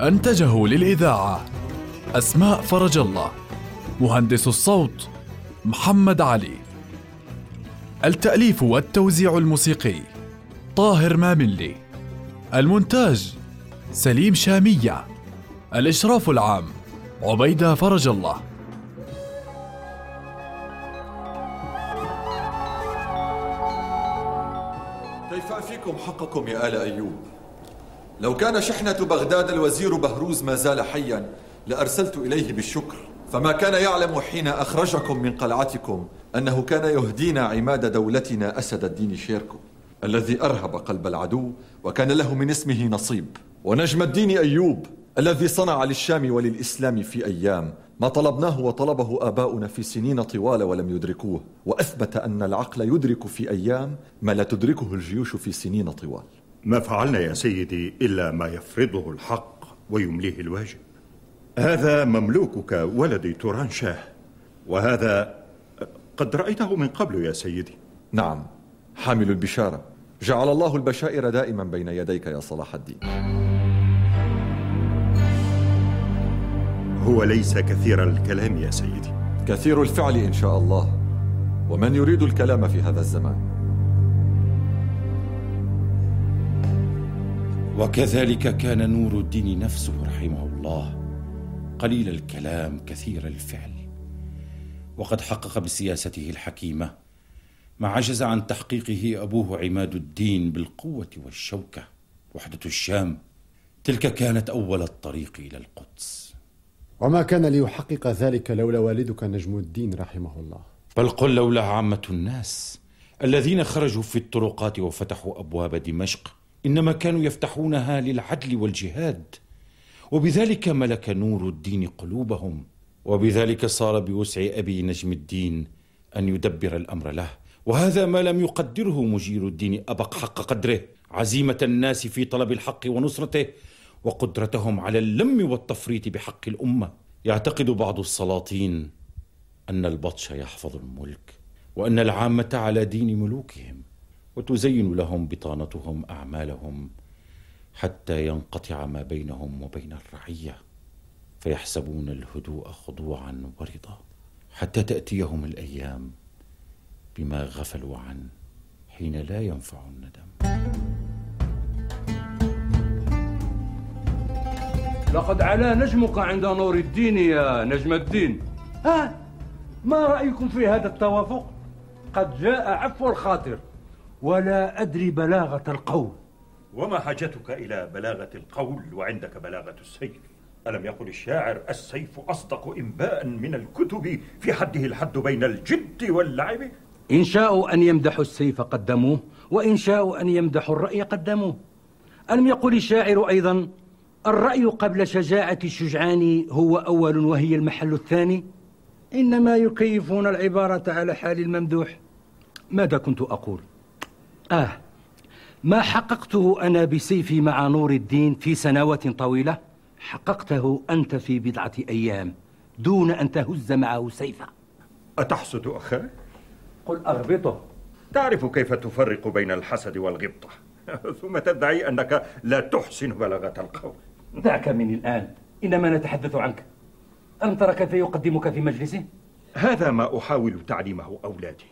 أنتجه للإذاعة أسماء فرج الله مهندس الصوت محمد علي. التأليف والتوزيع الموسيقي طاهر ماملي. المونتاج سليم شامية. الإشراف العام عبيدة فرج الله. كيف أفيكم حقكم يا آل أيوب؟ لو كان شحنة بغداد الوزير بهروز ما زال حيا لأرسلت إليه بالشكر. فما كان يعلم حين أخرجكم من قلعتكم أنه كان يهدينا عماد دولتنا أسد الدين شيركو الذي أرهب قلب العدو وكان له من اسمه نصيب. ونجم الدين أيوب الذي صنع للشام وللإسلام في أيام ما طلبناه وطلبه آباؤنا في سنين طوال ولم يدركوه. وأثبت أن العقل يدرك في أيام ما لا تدركه الجيوش في سنين طوال. ما فعلنا يا سيدي إلا ما يفرضه الحق ويمليه الواجب. هذا مملوكك ولدي توران شاه وهذا قد رأيته من قبل يا سيدي. نعم حامل البشارة. جعل الله البشائر دائما بين يديك يا صلاح الدين. هو ليس كثير الكلام يا سيدي. كثير الفعل إن شاء الله ومن يريد الكلام في هذا الزمان. وكذلك كان نور الدين نفسه رحمه الله. قليل الكلام كثير الفعل. وقد حقق بسياسته الحكيمة ما عجز عن تحقيقه أبوه عماد الدين بالقوة والشوكة. وحدة الشام تلك كانت أول الطريق إلى القدس. وما كان ليحقق ذلك لولا والدك نجم الدين رحمه الله. بل قل لولا عامة الناس الذين خرجوا في الطرقات وفتحوا أبواب دمشق إنما كانوا يفتحونها للعدل والجهاد وبذلك ملك نور الدين قلوبهم وبذلك صار بوسع أبي نجم الدين أن يدبر الأمر له. وهذا ما لم يقدره مجير الدين أبق حق قدره عزيمة الناس في طلب الحق ونصرته وقدرتهم على اللم والتفريط بحق الأمة. يعتقد بعض السلاطين أن البطش يحفظ الملك وأن العامة على دين ملوكهم. وتزين لهم بطانتهم أعمالهم حتى ينقطع ما بينهم وبين الرعية فيحسبون الهدوء خضوعا ورضا حتى تأتيهم الأيام بما غفلوا عنه حين لا ينفع الندم. لقد علا نجمك عند نور الدين يا نجم الدين. ها؟ ما رأيكم في هذا التوافق؟ قد جاء عفو الخاطر. ولا أدري بلاغة القول. وما حاجتك إلى بلاغة القول وعندك بلاغة السيف؟ ألم يقل الشاعر السيف أصدق إنباء من الكتب في حده الحد بين الجد واللعب؟ إن شاءوا أن يمدحوا السيف قدموه وإن شاءوا أن يمدحوا الرأي قدموه. ألم يقل الشاعر أيضا الرأي قبل شجاعة الشجعان هو أول وهي المحل الثاني؟ إنما يكيفون العبارة على حال الممدوح. ماذا كنت أقول؟ آه. ما حققته أنا بسيفي مع نور الدين في سنوات طويلة؟ حققته أنت في بضعة أيام دون أن تهز معه سيفا. أتحسد أخاك؟ قل أغبطه. تعرف كيف تفرق بين الحسد والغبطة. ثم تدعي أنك لا تحسن بلاغة القول. دعك من الآن. إنما نتحدث عنك. ألم ترى كيف يقدمك في مجلسه؟ هذا ما أحاول تعليمه أولادي.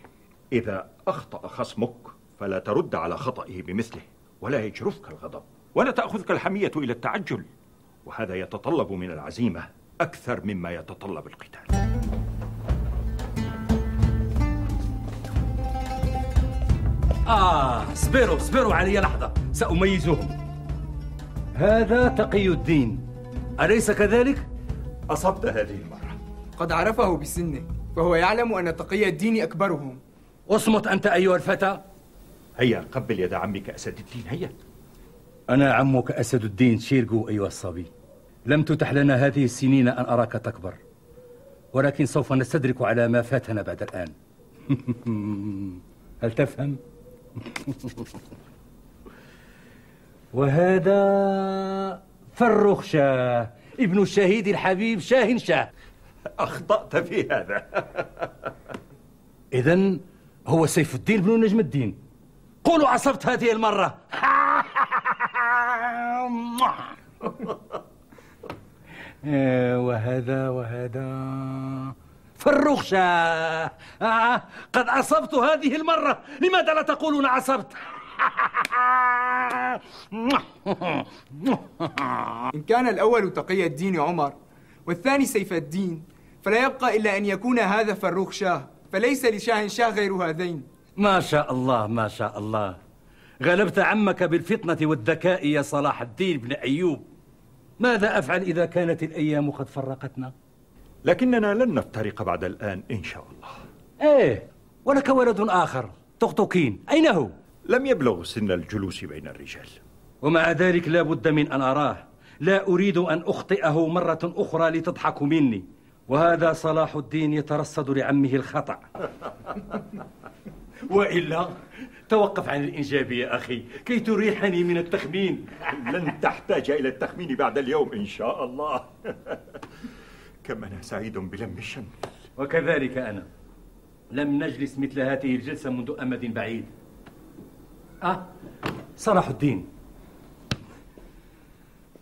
إذا أخطأ خصمك فلا ترد على خطئه بمثله ولا يجرفك الغضب. ولا تأخذك الحمية إلى التعجل. وهذا يتطلب من العزيمة أكثر مما يتطلب القتال. آه اصبروا اصبروا علي لحظة سأميزهم. هذا تقي الدين. أليس كذلك؟ أصبت هذه المرة. قد عرفه بسنه فهو يعلم أن تقي الدين أكبرهم. أصمت أنت أيها الفتى؟ هيا قبل يد عمك أسد الدين هيا. أنا عمك أسد الدين شيرجو أيها الصبي. لم تتح لنا هذه السنين أن أراك تكبر ولكن سوف نستدرك على ما فاتنا بعد الآن. هل تفهم؟ وهذا فرخ شاه ابن الشهيد الحبيب شاه شاه. أخطأت في هذا. إذا هو سيف الدين بن نجم الدين. قولوا عصبت هذه المرة. آه، وهذا وهذا. فروخ شاه. آه قد عصبت هذه المرة. لماذا لا تقولون عصبت إن كان الأول تقي الدين عمر والثاني سيف الدين فلا يبقى إلا أن يكون هذا فروخ شاه فليس لشاه شاه غير هذين. ما شاء الله ما شاء الله. غلبت عمك بالفطنة والذكاء يا صلاح الدين بن أيوب. ماذا أفعل إذا كانت الأيام قد فرقتنا؟ لكننا لن نفترق بعد الآن إن شاء الله. إيه ولك ولد آخر طقطقين أين هو؟ لم يبلغ سن الجلوس بين الرجال. ومع ذلك لا بد من أن أراه. لا أريد أن أخطئه مرة أخرى لتضحك مني. وهذا صلاح الدين يترصد لعمه الخطأ. وإلا توقف عن الإنجاب يا أخي. كي تريحني من التخمين. لن تحتاج إلى التخمين بعد اليوم إن شاء الله. كم أنا سعيد بلم الشمل. وكذلك أنا. لم نجلس مثل هذه الجلسة منذ أمد بعيد. أه؟ صلاح الدين.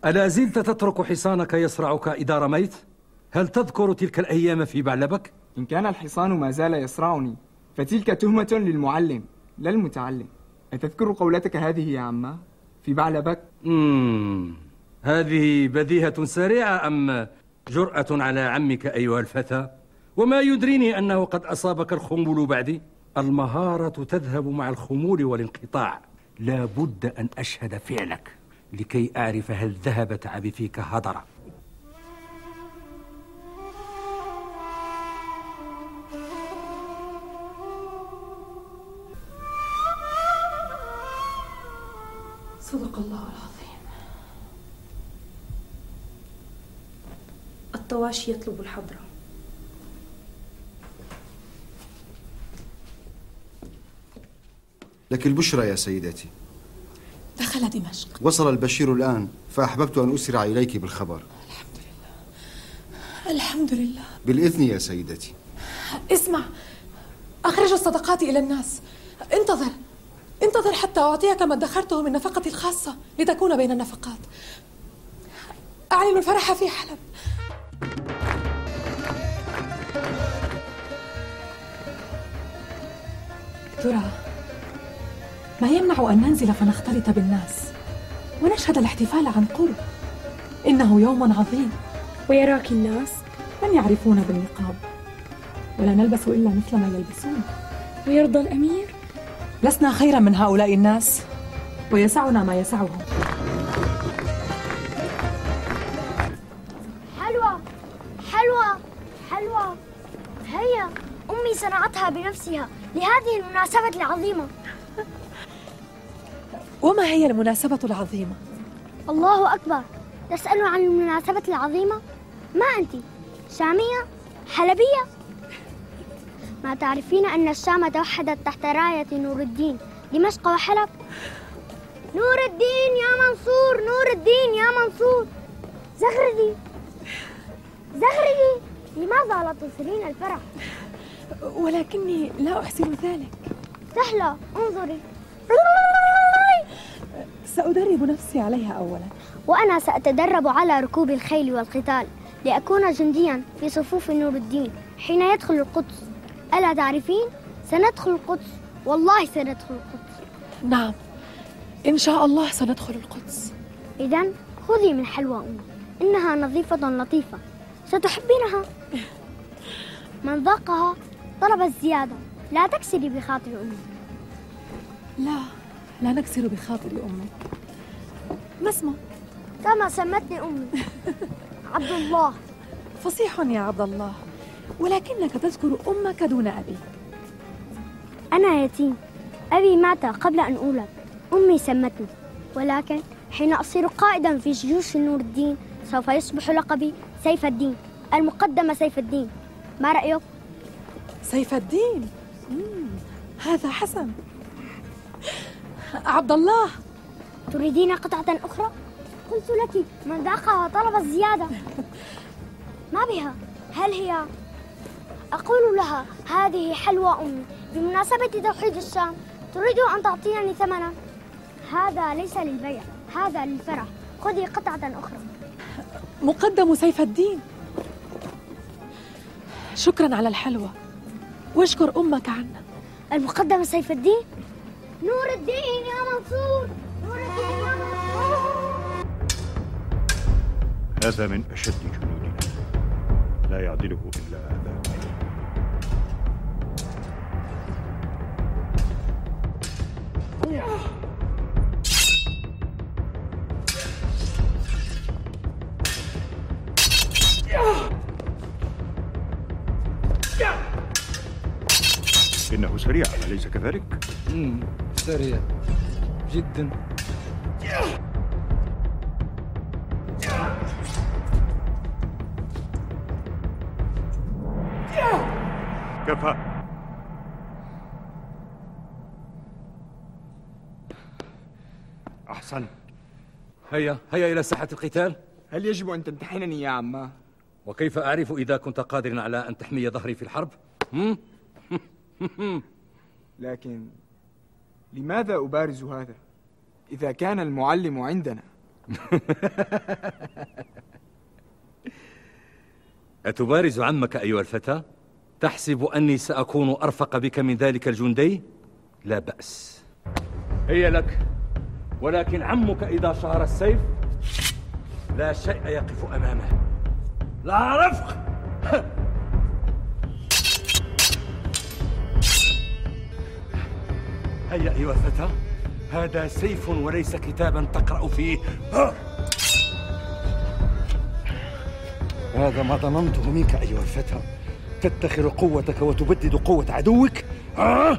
ألا زلت تترك حصانك يصرعك إذا رميت؟ هل تذكر تلك الأيام في بعلبك؟ إن كان الحصان ما زال يصرعني. فتلك تهمة للمعلم لا المتعلم أتذكر قولتك هذه يا عماه في بعلبك؟ هذه بديهة سريعة أم جرأة على عمك أيها الفتى؟ وما يدريني أنه قد أصابك الخمول بعدي؟ المهارة تذهب مع الخمول والانقطاع لا بد أن أشهد فعلك لكي أعرف هل ذهب تعبي فيك هدرا الطواشي يطلب الحضرة لك البشرى يا سيدتي. دخل دمشق. وصل البشير الآن فأحببت أن أسرع إليك بالخبر. الحمد لله. بالإذن يا سيدتي. اسمع أخرج الصدقات إلى الناس. انتظر. انتظر حتى أعطيك ما ادخرته من نفقتي الخاصة لتكون بين النفقات. أعلن الفرح في حلب. ترى ما يمنع أن ننزل فنختلط بالناس ونشهد الاحتفال عن قرب. إنه يوم عظيم. ويراك الناس. من يعرفون بالنقاب؟ ولا نلبس إلا مثل ما يلبسون. ويرضى الأمير؟ لسنا خيرا من هؤلاء الناس. ويسعنا ما يسعهم. حلوى حلوى حلوى هيا أمي صنعتها بنفسها. لهذه المناسبة العظيمة وما هي المناسبة العظيمة؟ الله أكبر تسأل عن المناسبة العظيمة؟ ما أنت شامية؟ حلبية؟ ما تعرفين أن الشام توحدت تحت راية نور الدين دمشق وحلب؟ نور الدين يا منصور نور الدين يا منصور زغردي زغردي لماذا لا تصلين الفرح؟ ولكني لا أحسن ذلك. سهلة انظري. سأدرب نفسي عليها أولا. وأنا سأتدرب على ركوب الخيل والقتال لأكون جنديا في صفوف نور الدين حين يدخل القدس. ألا تعرفين؟ سندخل القدس. والله سندخل القدس. نعم إن شاء الله سندخل القدس. إذا خذي من حلوى أمي إنها نظيفة لطيفة. ستحبينها؟ من ذاقها طلب الزيادة لا تكسري بخاطر أمي. لا لا نكسر بخاطر أمي. ما اسمه؟ كما سمتني أمي. عبد الله. فصيح يا عبد الله. ولكنك تذكر أمك دون أبي. أنا يتيم. أبي مات قبل أن أولد. أمي سمتني. ولكن حين أصير قائدا في جيوش نور الدين سوف يصبح لقبي سيف الدين المقدمة سيف الدين. ما رأيك؟ سيف الدين. هذا حسن. عبد الله تريدين قطعة أخرى؟ قلت لك من ذاقها طلب الزيادة. ما بها؟ هل هي؟ أقول لها هذه حلوى أمي. بمناسبة توحيد الشام تريد أن تعطيني ثمنا هذا ليس للبيع هذا للفرح. خذي قطعة أخرى. مقدم سيف الدين. شكرا على الحلوى. واشكر أمك عنا. المقدم سيف الدين. نور الدين يا منصور. نور الدين يا منصور. هذا من أشد جنودنا. لا يعدله إلا هذا إنه سريع أليس كذلك؟ مم. سريع جدا كفى أحسن هيا هيا إلى ساحة القتال هل يجب أن تمتحنني يا عماه؟ وكيف أعرف إذا كنت قادرا على أن تحمي ظهري في الحرب؟ هم؟ لكن لماذا أبارز هذا؟ إذا كان المعلم عندنا أتبارز عمك أيها الفتى؟ تحسب أني سأكون أرفق بك من ذلك الجندي؟ لا بأس هي لك ولكن عمك إذا شهر السيف لا شيء يقف أمامه لا رفق هيا أيها الفتى هذا سيف وليس كتابا تقرأ فيه ها. هذا ما ظننته منك أيها الفتى تدخر قوتك وتبدد قوة عدوك ها؟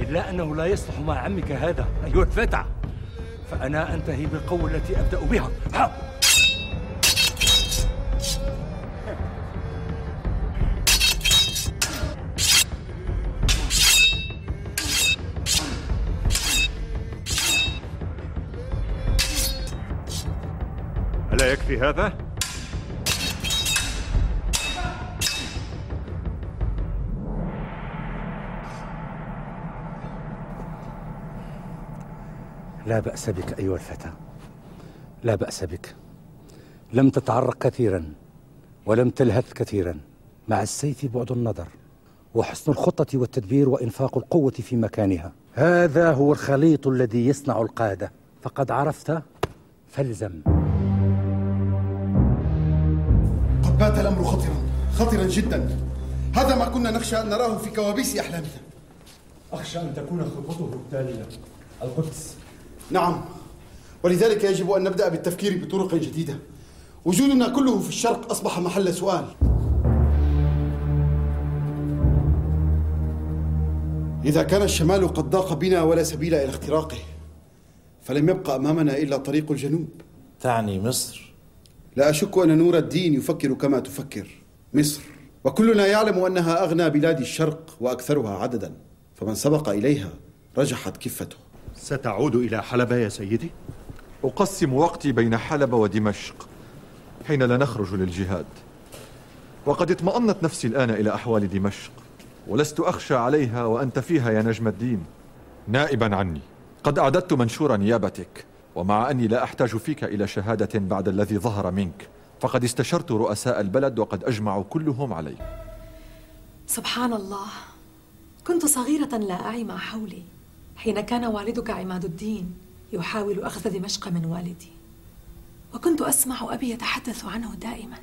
إلا أنه لا يصلح مع عمك هذا أيها الفتى فأنا أنتهي بالقوة التي أبدأ بها ها. يكفي هذا؟ لا بأس بك أيها الفتى. لا بأس بك. لم تتعرق كثيرا ولم تلهث كثيرا. مع السيف بعد النظر وحسن الخطة والتدبير وإنفاق القوة في مكانها. هذا هو الخليط الذي يصنع القادة. فقد عرفت فالزم. خطرا جدا. هذا ما كنا نخشى أن نراه في كوابيس أحلامنا. أخشى أن تكون خطته التالية القدس. نعم. ولذلك يجب أن نبدأ بالتفكير بطرق جديدة. وجودنا كله في الشرق أصبح محل سؤال. إذا كان الشمال قد ضاق بنا ولا سبيل إلى اختراقه فلم يبقى أمامنا إلا طريق الجنوب. تعني مصر. لا أشك أن نور الدين يفكر كما تفكر. مصر. وكلنا يعلم أنها أغنى بلاد الشرق وأكثرها عددا فمن سبق إليها رجحت كفته. ستعود إلى حلب يا سيدي؟ أقسم وقتي بين حلب ودمشق حين لا نخرج للجهاد. وقد اطمأنت نفسي الآن إلى أحوال دمشق ولست أخشى عليها وأنت فيها يا نجم الدين. نائبا عني. قد أعددت منشور نيابتك ومع أني لا أحتاج فيك إلى شهادة بعد الذي ظهر منك. فقد استشرت رؤساء البلد وقد أجمعوا كلهم عليك سبحان الله. كنت صغيرة لا أعي ما حولي. حين كان والدك عماد الدين يحاول أخذ دمشق من والدي. وكنت أسمع أبي يتحدث عنه دائما.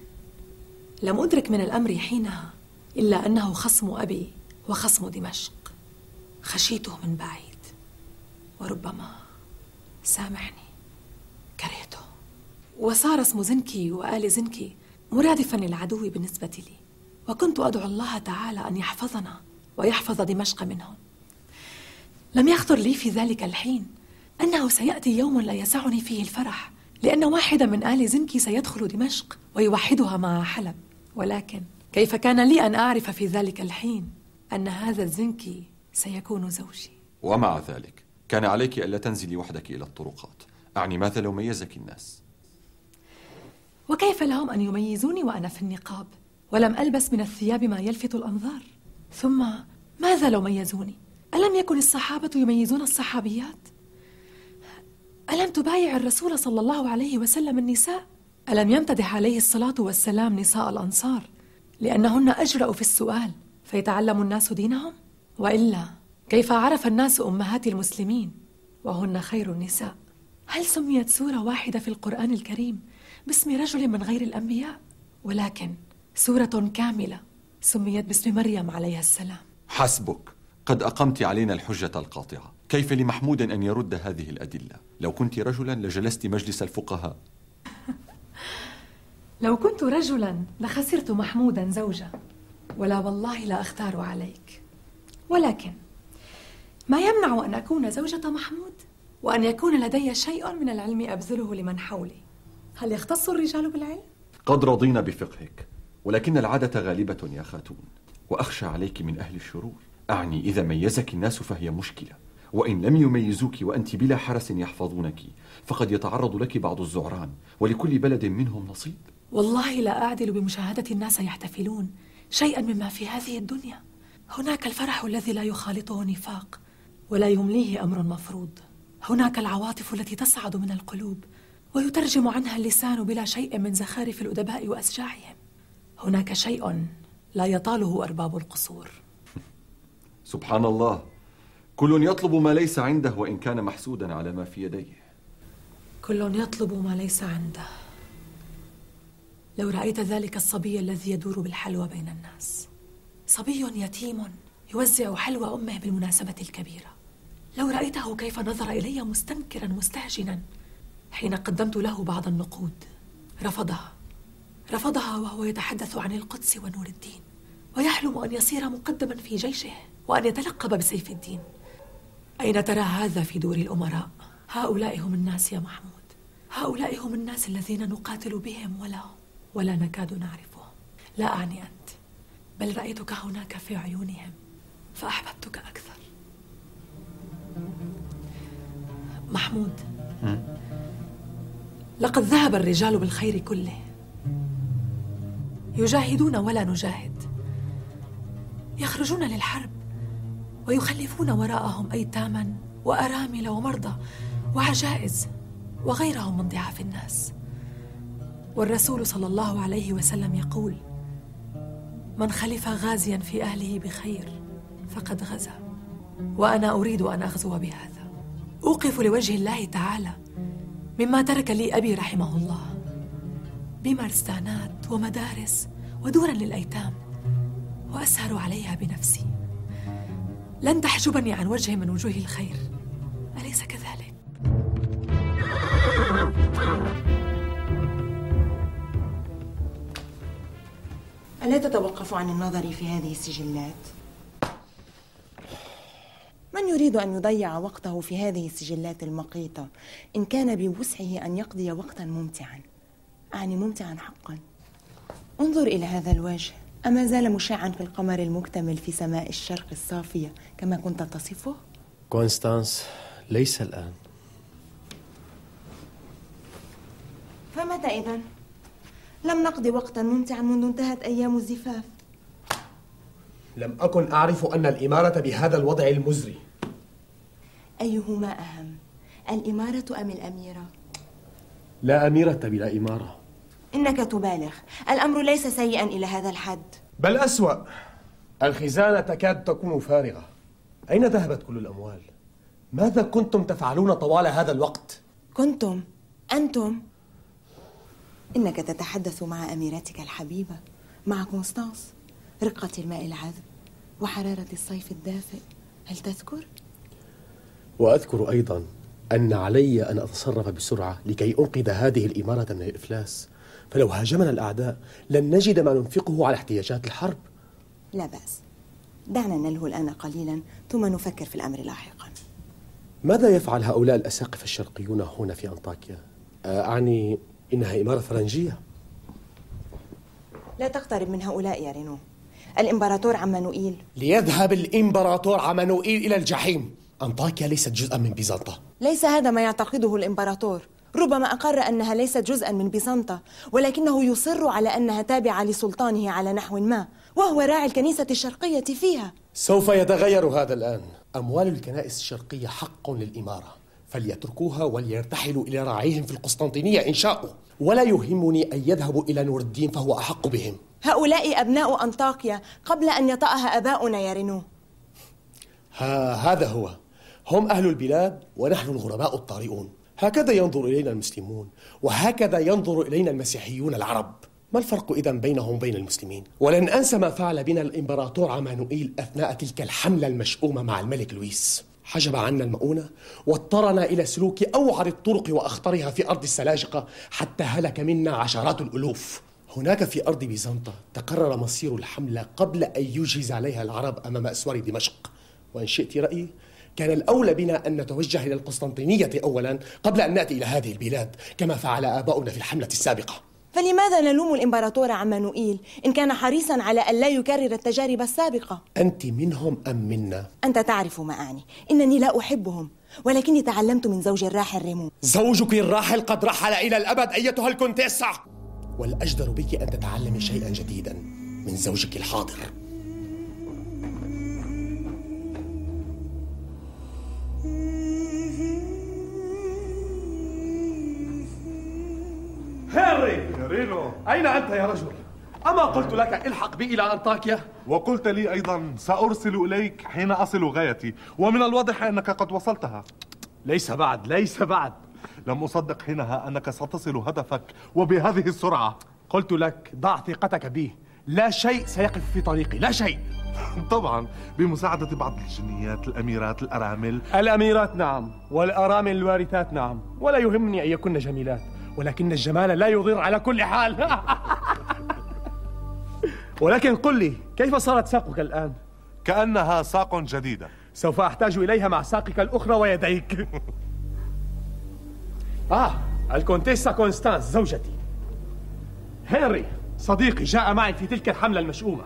لم أدرك من الأمر حينها إلا أنه خصم أبي وخصم دمشق. خشيته من بعيد. وربما سامحني. كرهته. وصار اسم زنكي وآل زنكي مرادفا للعدو بالنسبة لي. وكنت أدعو الله تعالى أن يحفظنا ويحفظ دمشق منهم. لم يخطر لي في ذلك الحين أنه سيأتي يوم لا يسعني فيه الفرح لأن واحدا من آل زنكي سيدخل دمشق ويوحدها مع حلب. ولكن كيف كان لي أن أعرف في ذلك الحين أن هذا الزنكي سيكون زوجي؟ ومع ذلك كان عليك ألا تنزلي وحدك إلى الطرقات. أعني ماذا لو ميزك الناس؟ وكيف لهم أن يميزوني وأنا في النقاب؟ ولم ألبس من الثياب ما يلفت الأنظار. ثم ماذا لو ميزوني؟ ألم يكن الصحابة يميزون الصحابيات؟ ألم تبايع الرسول صلى الله عليه وسلم النساء؟ ألم يمتدح عليه الصلاة والسلام نساء الأنصار؟ لأنهن أجرأ في السؤال فيتعلم الناس دينهم؟ وإلا كيف عرف الناس أمهات المسلمين؟ وهن خير النساء. هل سميت سورة واحدة في القرآن الكريم؟ باسم رجل من غير الأنبياء ولكن سورة كاملة سميت باسم مريم عليها السلام. حسبك. قد أقمت علينا الحجة القاطعة. كيف لمحمود أن يرد هذه الأدلة؟ لو كنت رجلا لجلست مجلس الفقهاء. لو كنت رجلا لخسرت محمودا زوجا ولا والله لا أختار عليك. ولكن ما يمنع أن أكون زوجة محمود وأن يكون لدي شيء من العلم أبذله لمن حولي. هل يختص الرجال بالعلم؟ قد رضينا بفقهك ولكن العادة غالبة يا خاتون وأخشى عليك من أهل الشرور. أعني إذا ميزك الناس فهي مشكلة وإن لم يميزوك وأنت بلا حرس يحفظونك فقد يتعرض لك بعض الزعران ولكل بلد منهم نصيب. والله لا أعدل بمشاهدة الناس يحتفلون شيئا مما في هذه الدنيا. هناك الفرح الذي لا يخالطه نفاق ولا يمليه أمر مفروض. هناك العواطف التي تصعد من القلوب ويترجم عنها اللسان بلا شيء من زخارف الأدباء وأسجاعهم. هناك شيء لا يطاله أرباب القصور. سبحان الله. كل يطلب ما ليس عنده وإن كان محسودا على ما في يديه. كل يطلب ما ليس عنده. لو رأيت ذلك الصبي الذي يدور بالحلوى بين الناس. صبي يتيم يوزع حلوى أمه بالمناسبة الكبيرة. لو رأيته كيف نظر إلي مستنكرا مستهجنا حين قدمت له بعض النقود. رفضها. رفضها وهو يتحدث عن القدس ونور الدين ويحلم أن يصير مقدما في جيشه وأن يتلقب بسيف الدين. أين ترى هذا في دور الأمراء؟ هؤلاء هم الناس يا محمود. هؤلاء هم الناس الذين نقاتل بهم ولا ولا نكاد نعرفهم. لا أعني أنت بل رأيتك هناك في عيونهم فأحببتك أكثر. محمود لقد ذهب الرجال بالخير كله. يجاهدون ولا نجاهد. يخرجون للحرب ويخلفون وراءهم أيتاما وأرامل ومرضى وعجائز وغيرهم من ضعاف الناس. والرسول صلى الله عليه وسلم يقول من خلف غازيا في أهله بخير فقد غزا وأنا أريد أن أغزو بهذا. أوقف لوجه الله تعالى مما ترك لي أبي رحمه الله. بمرستانات ومدارس ودورا للأيتام وأسهر عليها بنفسي. لن تحجبني عن وجه من وجوه الخير. أليس كذلك؟ ألا تتوقف عن النظر في هذه السجلات؟ من يريد أن يضيع وقته في هذه السجلات المقيتة؟ إن كان بوسعه أن يقضي وقتا ممتعا. أعني ممتعا حقا. انظر إلى هذا الوجه. أما زال مشعا في القمر المكتمل في سماء الشرق الصافية كما كنت تصفه؟ كونستانس ليس الآن. فمتى إذا؟ لم نقضي وقتا ممتعا منذ انتهت أيام الزفاف. لم أكن أعرف أن الإمارة بهذا الوضع المزري. أيهما أهم؟ الإمارة أم الأميرة؟ لا أميرة بلا إمارة إنك تبالغ الأمر ليس سيئا إلى هذا الحد بل أسوأ الخزانة تكاد تكون فارغة أين ذهبت كل الأموال؟ ماذا كنتم تفعلون طوال هذا الوقت؟ كنتم أنتم إنك تتحدث مع أميرتك الحبيبة مع كونستانس رقة الماء العذب وحرارة الصيف الدافئ هل تذكر؟ وأذكر أيضا أن علي أن أتصرف بسرعة لكي أنقذ هذه الإمارة من الإفلاس. فلو هاجمنا الأعداء لن نجد ما ننفقه على احتياجات الحرب. لا بأس. دعنا نلهو الآن قليلا ثم نفكر في الأمر لاحقا. ماذا يفعل هؤلاء الأساقفة الشرقيون هنا في أنطاكيا؟ أعني إنها إمارة فرنجية؟ لا تقترب من هؤلاء يا رينو. الإمبراطور عمانوئيل ليذهب الإمبراطور عمانوئيل إلى الجحيم. أنطاكيا ليست جزءا من بيزنطة. ليس هذا ما يعتقده الإمبراطور. ربما أقر أنها ليست جزءا من بيزنطة ولكنه يصر على أنها تابعة لسلطانه على نحو ما وهو راعي الكنيسة الشرقية فيها. سوف يتغير هذا الآن. أموال الكنائس الشرقية حق للإمارة. فليتركوها وليرتحلوا إلى راعيهم في القسطنطينية إن شاءوا. ولا يهمني أن يذهبوا إلى نور الدين فهو أحق بهم. هؤلاء أبناء أنطاكيا قبل أن يطأها أباؤنا يا رينو. ها هذا هو. هم أهل البلاد ونحن الغرباء الطارئون. هكذا ينظر إلينا المسلمون وهكذا ينظر إلينا المسيحيون العرب. ما الفرق إذا بينهم وبين المسلمين؟ ولن أنسى ما فعل بنا الإمبراطور عمانوئيل أثناء تلك الحملة المشؤومة مع الملك لويس. حجب عنا المؤونة واضطرنا إلى سلوك أوعر الطرق وأخطرها في أرض السلاجقة حتى هلك منا عشرات الألوف. هناك في أرض بيزنطة تقرر مصير الحملة قبل أن يجهز عليها العرب أمام أسوار دمشق. وإن شئت رأيي كان الأولى بنا أن نتوجه إلى القسطنطينية أولا قبل أن نأتي إلى هذه البلاد كما فعل آباؤنا في الحملة السابقة. فلماذا نلوم الإمبراطور عمانوئيل؟ إن كان حريصا على أن لا يكرر التجارب السابقة؟ أنت منهم أم منا؟ أنت تعرف ما أعني إنني لا أحبهم ولكني تعلمت من زوجي الراحل ريمون. زوجك الراحل قد رحل إلى الأبد أيتها الكونتيسة. والأجدر بك أن تتعلمي شيئا جديدا من زوجك الحاضر. هنري رينو أين أنت يا رجل؟ أما قلت لك الحق بي إلى أنطاكيا؟ وقلت لي أيضا سأرسل إليك حين أصل غايتي ومن الواضح أنك قد وصلتها. ليس بعد ليس بعد. لم أصدق حينها أنك ستصل هدفك وبهذه السرعة. قلت لك ضع ثقتك بي. لا شيء سيقف في طريقي لا شيء. طبعا بمساعدة بعض الجنيات الأميرات الأرامل. الأميرات نعم والأرامل الوارثات نعم ولا يهمني أن يكن جميلات. ولكن الجمال لا يضر على كل حال. ولكن قل لي كيف صارت ساقك الآن؟ كأنها ساق جديدة. سوف أحتاج إليها مع ساقك الأخرى ويديك. آه الكونتيسا كونستانس زوجتي. هنري صديقي جاء معي في تلك الحملة المشؤومة.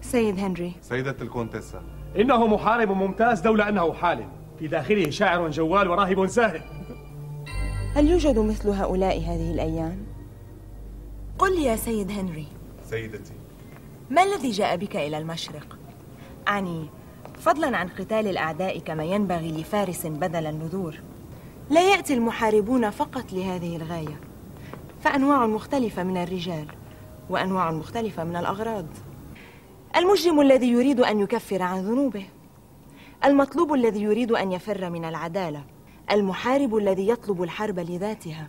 سيد هنري. سيدة الكونتيسا. إنه محارب ممتاز لولا أنه حالم في داخله شاعر جوال وراهب زاهد هل يوجد مثل هؤلاء هذه الأيام؟ قل لي يا سيد هنري. سيدتي. ما الذي جاء بك إلى المشرق؟ أعني فضلا عن قتال الأعداء كما ينبغي لفارس بدل النذور. لا يأتي المحاربون فقط لهذه الغاية. فأنواع مختلفة من الرجال وأنواع مختلفة من الأغراض. المجرم الذي يريد أن يكفر عن ذنوبه. المطلوب الذي يريد أن يفر من العدالة. المحارب الذي يطلب الحرب لذاتها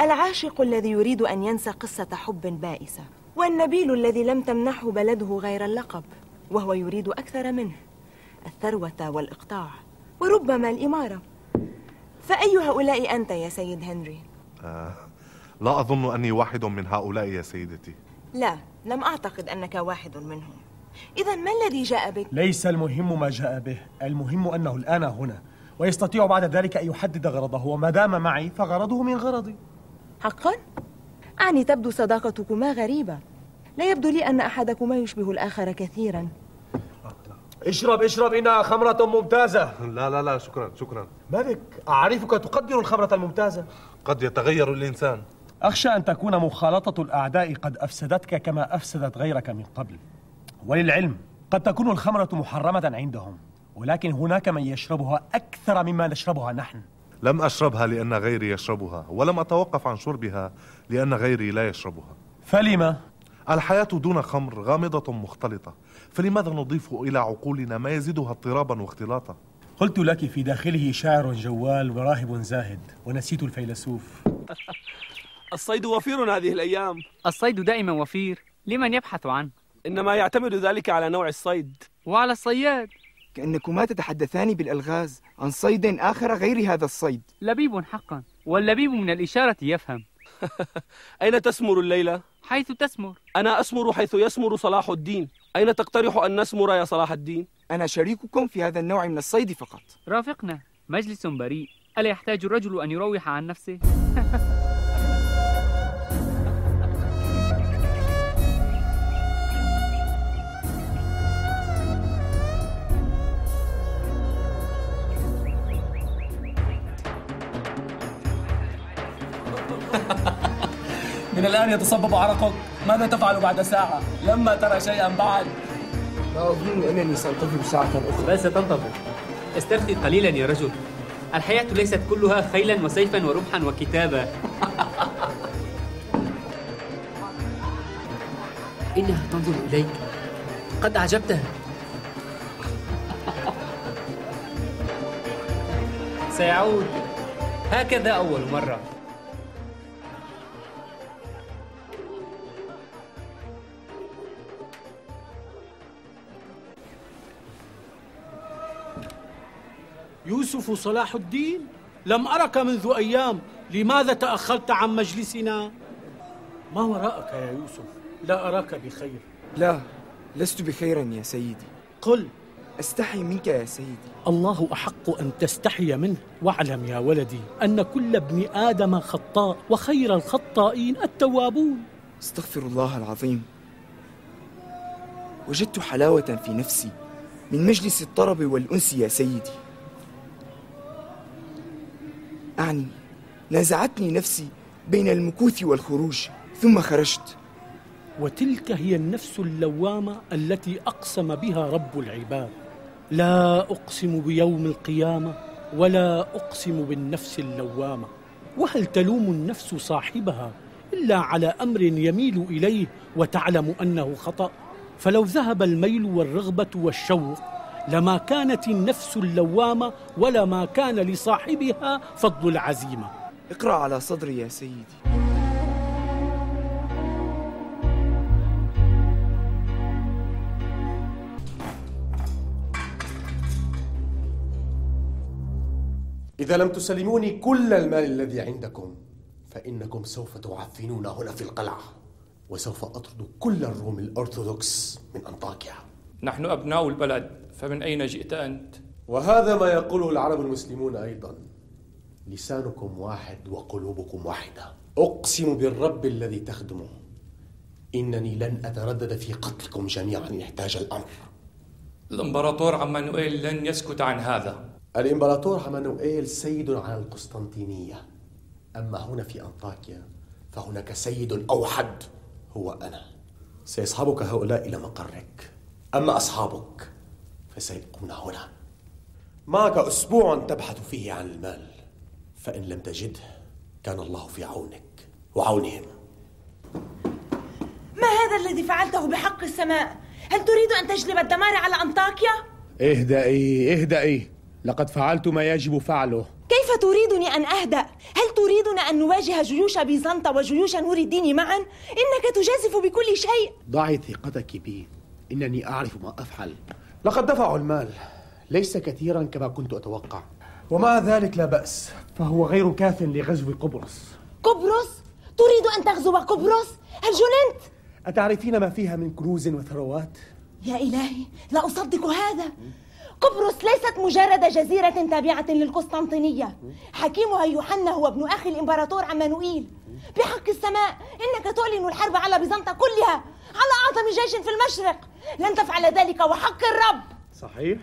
العاشق الذي يريد أن ينسى قصة حب بائسة والنبيل الذي لم تمنحه بلده غير اللقب وهو يريد أكثر منه الثروة والإقطاع وربما الإمارة فأي هؤلاء أنت يا سيد هنري؟ آه لا أظن أني واحد من هؤلاء يا سيدتي لا لم أعتقد أنك واحد منهم إذا ما الذي جاء بك؟ ليس المهم ما جاء به المهم أنه الآن هنا ويستطيع بعد ذلك أن يحدد غرضه وما دام معي فغرضه من غرضي. حقا؟ أعني تبدو صداقتكما غريبة. لا يبدو لي أن أحدكما يشبه الآخر كثيرا. اشرب اشرب إنها خمرة ممتازة. لا لا لا شكرا شكرا. ما بك أعرفك تقدر الخمرة الممتازة؟ قد يتغير الإنسان. أخشى أن تكون مخالطة الأعداء قد أفسدتك كما أفسدت غيرك من قبل. وللعلم قد تكون الخمرة محرمة عندهم. ولكن هناك من يشربها أكثر مما نشربها نحن. لم أشربها لأن غيري يشربها ولم أتوقف عن شربها لأن غيري لا يشربها. فلما؟ الحياة دون خمر غامضة مختلطة فلماذا نضيف إلى عقولنا ما يزيدها اضطرابا واختلاطا؟ قلت لك في داخله شاعر جوال وراهب زاهد ونسيت الفيلسوف. الصيد وفير هذه الأيام. الصيد دائما وفير لمن يبحث عنه؟ إنما يعتمد ذلك على نوع الصيد. وعلى الصياد. كأنكما تتحدثان بالألغاز عن صيد آخر غير هذا الصيد لبيب حقا واللبيب من الإشارة يفهم أين تسمر الليلة؟ حيث تسمر أنا أسمر حيث يسمر صلاح الدين أين تقترح أن نسمر يا صلاح الدين؟ أنا شريككم في هذا النوع من الصيد فقط رافقنا مجلس بريء ألا يحتاج الرجل أن يروح عن نفسه؟ من الآن يتصبب عرقك. ماذا تفعل بعد ساعة؟ لما ترى شيئا بعد. لا أظن أنني سأنتظر ساعة أخرى. بل ستنتظر استرخي قليلا يا رجل. الحياة ليست كلها خيلا وسيفا ورمحا وكتابة إنها تنظر إليك. قد أعجبتها. سيعود. هكذا أول مرة. يوسف صلاح الدين لم أرك منذ أيام لماذا تأخرت عن مجلسنا؟ ما وراءك يا يوسف؟ لا أراك بخير. لا لست بخيرا يا سيدي. قل. أستحي منك يا سيدي. الله أحق أن تستحي منه. واعلم يا ولدي أن كل ابن آدم خطاء وخير الخطائين التوابون. استغفر الله العظيم. وجدت حلاوة في نفسي من مجلس الطرب والأنس يا سيدي. أعني. نازعتني نفسي بين المكوث والخروج ثم خرجت. وتلك هي النفس اللوامة التي أقسم بها رب العباد. لا أقسم بيوم القيامة ولا أقسم بالنفس اللوامة. وهل تلوم النفس صاحبها إلا على أمر يميل إليه وتعلم أنه خطأ؟ فلو ذهب الميل والرغبة والشوق لما كانت النفس اللوامة ولا ما كان لصاحبها فضل العزيمة. اقرأ على صدري يا سيدي. إذا لم تسلموني كل المال الذي عندكم فإنكم سوف تعفنون هنا في القلعة وسوف أطرد كل الروم الأرثوذكس من أنطاكيا. نحن أبناء البلد. فمن أين جئت أنت؟ وهذا ما يقوله العرب المسلمون أيضا. لسانكم واحد وقلوبكم واحدة. أقسم بالرب الذي تخدمه. إنني لن أتردد في قتلكم جميعا. إن احتاج الأمر. الإمبراطور عمانوئيل لن يسكت عن هذا. الإمبراطور عمانوئيل سيد على القسطنطينية. أما هنا في أنطاكيا فهناك سيد أوحد هو أنا. سيصحبك هؤلاء إلى مقرك. أما أصحابك فسيبقون هنا معك أسبوع تبحث فيه عن المال فإن لم تجده كان الله في عونك وعونهم ما هذا الذي فعلته بحق السماء؟ هل تريد أن تجلب الدمار على أنطاكيا؟ اهدئي اهدئي لقد فعلت ما يجب فعله كيف تريدني أن أهدأ؟ هل تريدنا أن نواجه جيوش بيزنطة وجيوش نور الدين معا؟ إنك تجازف بكل شيء ضعي ثقتك بي إنني أعرف ما أفعل لقد دفعوا المال ليس كثيرا كما كنت أتوقع ومع ذلك لا بأس فهو غير كاف لغزو قبرص قبرص؟ تريد أن تغزو قبرص؟ هل جننت؟ أتعرفين ما فيها من كنوز وثروات؟ يا إلهي لا أصدق هذا قبرص ليست مجرد جزيرة تابعة للقسطنطينية. حكيمها يوحنا هو ابن أخي الإمبراطور عمانوئيل. بحق السماء إنك تعلن الحرب على بيزنطة كلها على أعظم جيش في المشرق. لن تفعل ذلك وحق الرب. صحيح.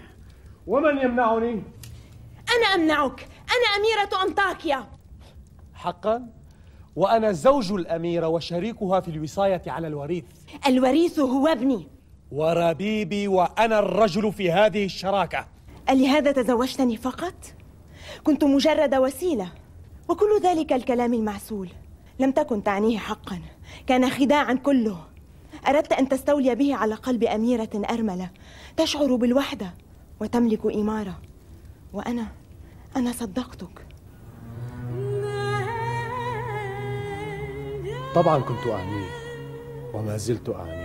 ومن يمنعني؟ أنا أمنعك. أنا أميرة أنطاكيا. حقا؟ وأنا زوج الأميرة وشريكها في الوصاية على الوريث. الوريث هو ابني. وربيبي وأنا الرجل في هذه الشراكة. ألهذا تزوجتني فقط؟ كنت مجرد وسيلة وكل ذلك الكلام المعسول. لم تكن تعنيه حقا كان خداعا كله. أردت أن تستولي به على قلب أميرة أرملة. تشعر بالوحدة وتملك إمارة. وأنا أنا صدقتك. طبعا كنت أعنيه وما زلت أعنيه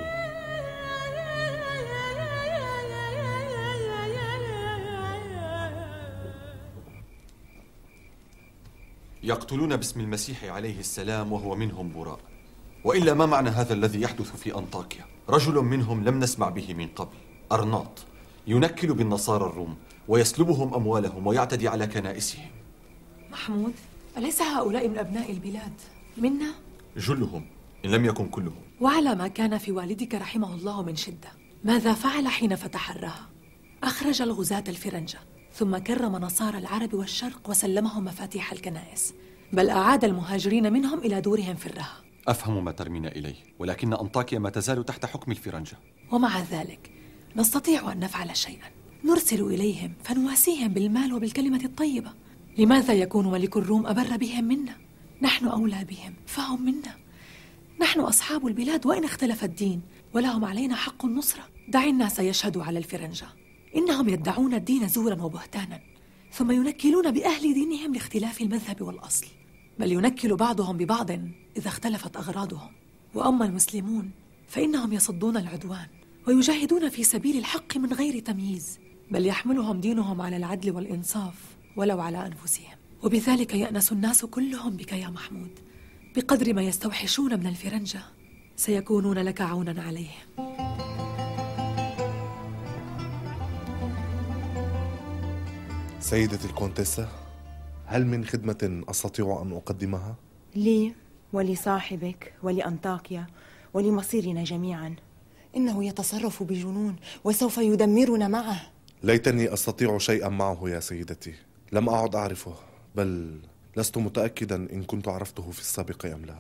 يقتلون باسم المسيح عليه السلام وهو منهم براء. وإلا ما معنى هذا الذي يحدث في أنطاكيا؟ رجل منهم لم نسمع به من قبل أرناط ينكل بالنصارى الروم ويسلبهم أموالهم ويعتدي على كنائسهم. محمود أليس هؤلاء من أبناء البلاد؟ منا؟ جلهم إن لم يكن كلهم. وعلى ما كان في والدك رحمه الله من شدة ماذا فعل حين فتح الراها؟ أخرج الغزاة الفرنجة. ثم كرم نصارى العرب والشرق وسلمهم مفاتيح الكنائس بل أعاد المهاجرين منهم إلى دورهم في الرها. أفهم ما ترمين إليه ولكن أنطاكيا ما تزال تحت حكم الفرنجة. ومع ذلك نستطيع أن نفعل شيئا. نرسل إليهم فنواسيهم بالمال وبالكلمة الطيبة. لماذا يكون ملك الروم أبر بهم منا؟ نحن أولى بهم فهم منا. نحن أصحاب البلاد وإن اختلف الدين ولهم علينا حق النصرة. دع الناس يشهدوا على الفرنجة. إنهم يدعون الدين زورا وبهتانا ثم ينكلون بأهل دينهم لاختلاف المذهب والأصل بل ينكل بعضهم ببعض إذا اختلفت أغراضهم. وأما المسلمون فإنهم يصدون العدوان ويجاهدون في سبيل الحق من غير تمييز بل يحملهم دينهم على العدل والإنصاف ولو على أنفسهم. وبذلك يأنس الناس كلهم بك يا محمود بقدر ما يستوحشون من الفرنجة سيكونون لك عونا عليهم. سيدتي الكونتيسة هل من خدمة أستطيع أن أقدمها؟ لي ولصاحبك ولأنطاكيا ولمصيرنا جميعا. إنه يتصرف بجنون وسوف يدمرنا معه. ليتني أستطيع شيئا معه يا سيدتي. لم أعد أعرفه بل لست متأكدا إن كنت عرفته في السابق أم لا.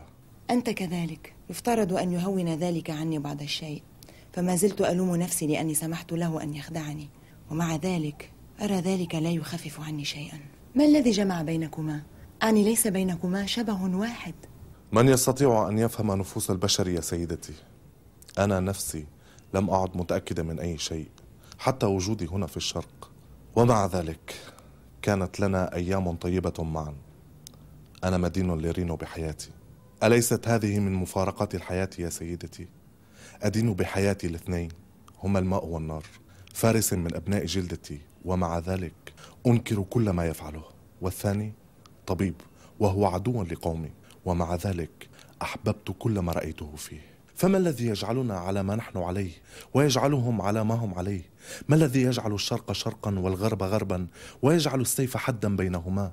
أنت كذلك. يفترض أن يهون ذلك عني بعض الشيء فما زلت ألوم نفسي لأني سمحت له أن يخدعني ومع ذلك أرى ذلك لا يخفف عني شيئا. ما الذي جمع بينكما؟ أعني ليس بينكما شبه واحد. من يستطيع أن يفهم نفوس البشر يا سيدتي؟ أنا نفسي لم أعد متأكدة من أي شيء حتى وجودي هنا في الشرق. ومع ذلك كانت لنا أيام طيبة معا. أنا مدين لرينو بحياتي. أليست هذه من مفارقات الحياة يا سيدتي؟ أدين بحياتي الاثنين هما الماء والنار. فارس من أبناء جلدتي ومع ذلك أنكر كل ما يفعله. والثاني طبيب وهو عدو لقومي ومع ذلك أحببت كل ما رأيته فيه. فما الذي يجعلنا على ما نحن عليه ويجعلهم على ما هم عليه؟ ما الذي يجعل الشرق شرقا والغرب غربا ويجعل السيف حدا بينهما؟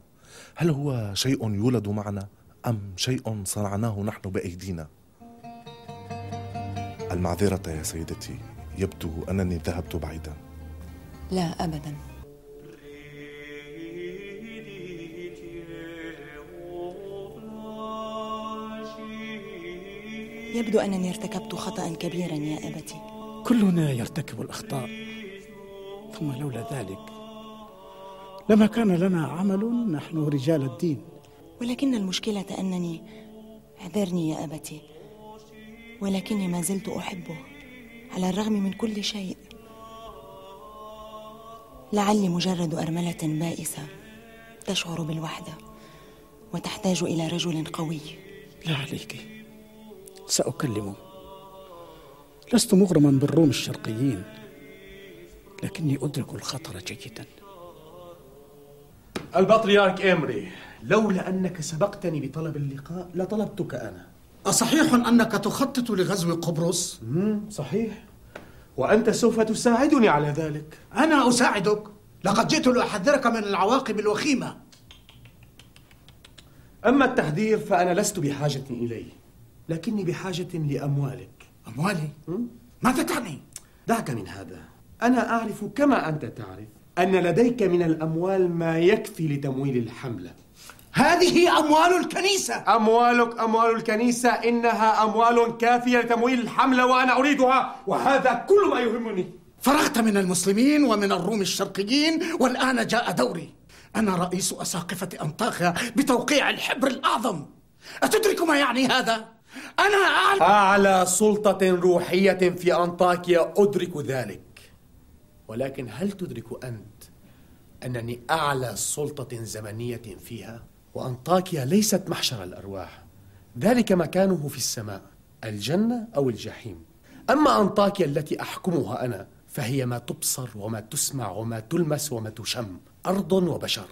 هل هو شيء يولد معنا أم شيء صنعناه نحن بأيدينا؟ المعذرة يا سيدتي. يبدو أنني ذهبت بعيدا. لا أبدا. يبدو أنني ارتكبت خطأ كبيرا يا أبتي. كلنا يرتكب الأخطاء ثم لولا ذلك لما كان لنا عمل نحن رجال الدين. ولكن المشكلة أنني اعذرني يا أبتي ولكني ما زلت أحبه. على الرغم من كل شيء. لعلي مجرد أرملة بائسة تشعر بالوحدة وتحتاج إلى رجل قوي. لا عليك. سأكلمه لست مغرما بالروم الشرقيين لكني أدرك الخطر جيدا. البطريرك إمري لولا أنك سبقتني بطلب اللقاء لطلبتك أنا. أصحيح أنك تخطط لغزو قبرص؟ صحيح. وأنت سوف تساعدني على ذلك. أنا أساعدك. لقد جئت لأحذرك من العواقب الوخيمة. أما التحذير فأنا لست بحاجة إليه لكني بحاجة لأموالك. أموالي؟ ماذا تعني؟ دعك من هذا. أنا أعرف كما أنت تعرف أن لديك من الأموال ما يكفي لتمويل الحملة. هذه أموال الكنيسة. أموالك أموال الكنيسة إنها أموال كافية لتمويل الحملة وأنا أريدها وهذا كل ما يهمني. فرغت من المسلمين ومن الروم الشرقيين والآن جاء دوري. أنا رئيس أساقفة أنطاخيا بتوقيع الحبر الأعظم. أتدرك ما يعني هذا؟ أنا أعلى أعلى سلطة روحية في أنطاكيا أدرك ذلك. ولكن هل تدرك أنت أنني أعلى سلطة زمنية فيها؟ وأنطاكيا ليست محشر الأرواح. ذلك مكانه في السماء الجنة أو الجحيم. أما أنطاكيا التي أحكمها أنا فهي ما تبصر وما تسمع وما تلمس وما تشم أرض وبشر.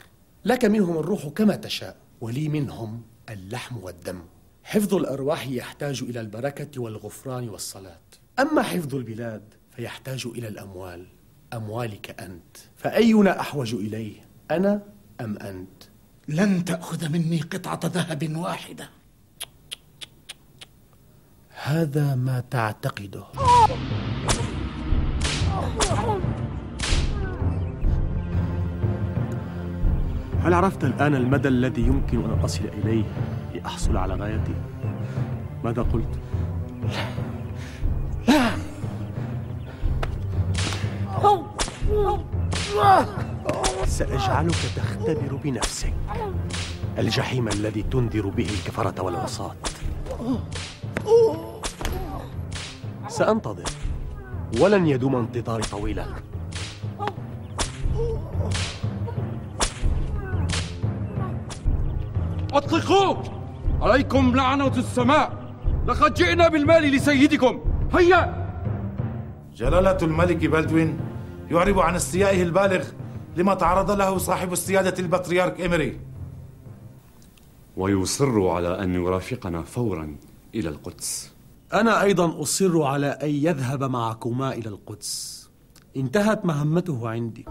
لك منهم الروح كما تشاء ولي منهم اللحم والدم. حفظ الأرواح يحتاج إلى البركة والغفران والصلاة. أما حفظ البلاد فيحتاج إلى الأموال. أموالك أنت. فأينا أحوج إليه أنا أم أنت؟ لن تأخذ مني قطعة ذهب واحدة هذا ما تعتقده هل عرفت الآن المدى الذي يمكن أن أصل إليه لأحصل على غايتي؟ ماذا قلت؟ لا سأجعلك تختبر بنفسك. الجحيم الذي تنذر به الكفرة والعصاة. سأنتظر. ولن يدوم انتظاري طويلا. أطلقوه عليكم لعنة السماء! لقد جئنا بالمال لسيدكم! هيا! جلالة الملك بلدوين يعرب عن استيائه البالغ لما تعرض له صاحب السيادة البطريرك إمري ويصر على أن يرافقنا فورا إلى القدس. أنا أيضا أصر على أن يذهب معكما إلى القدس. انتهت مهمته عندي.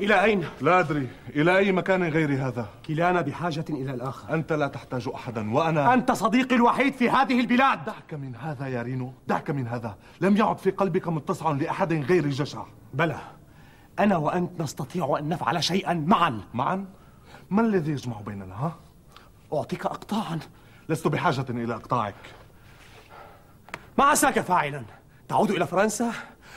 إلى أين؟ لا أدري إلى أي مكان غير هذا كلانا بحاجة إلى الآخر أنت لا تحتاج أحدا وأنا أنت صديقي الوحيد في هذه البلاد دعك من هذا يا رينو دعك من هذا لم يعد في قلبك متسع لأحد غير جشع بلى أنا وأنت نستطيع أن نفعل شيئا معا معا؟ ما الذي يجمع بيننا ها؟ أعطيك أقطاعا لست بحاجة إلى إقطاعك ما عساك فاعلا؟ تعود إلى فرنسا؟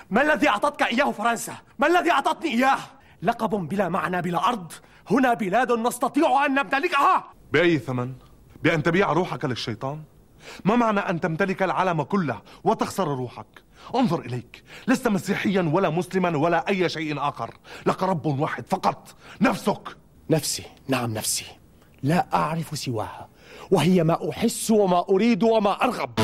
ما الذي أعطتك إياه فرنسا؟ ما الذي أعطتني إياه؟ لقب بلا معنى بلا أرض. هنا بلاد نستطيع أن نمتلكها. بأي ثمن؟ بأن تبيع روحك للشيطان؟ ما معنى أن تمتلك العالم كله وتخسر روحك؟ انظر إليك. لست مسيحيا ولا مسلما ولا أي شيء آخر. لك رب واحد فقط. نفسك. نفسي. نعم نفسي. لا أعرف سواها. وهي ما أحس وما أريد وما أرغب.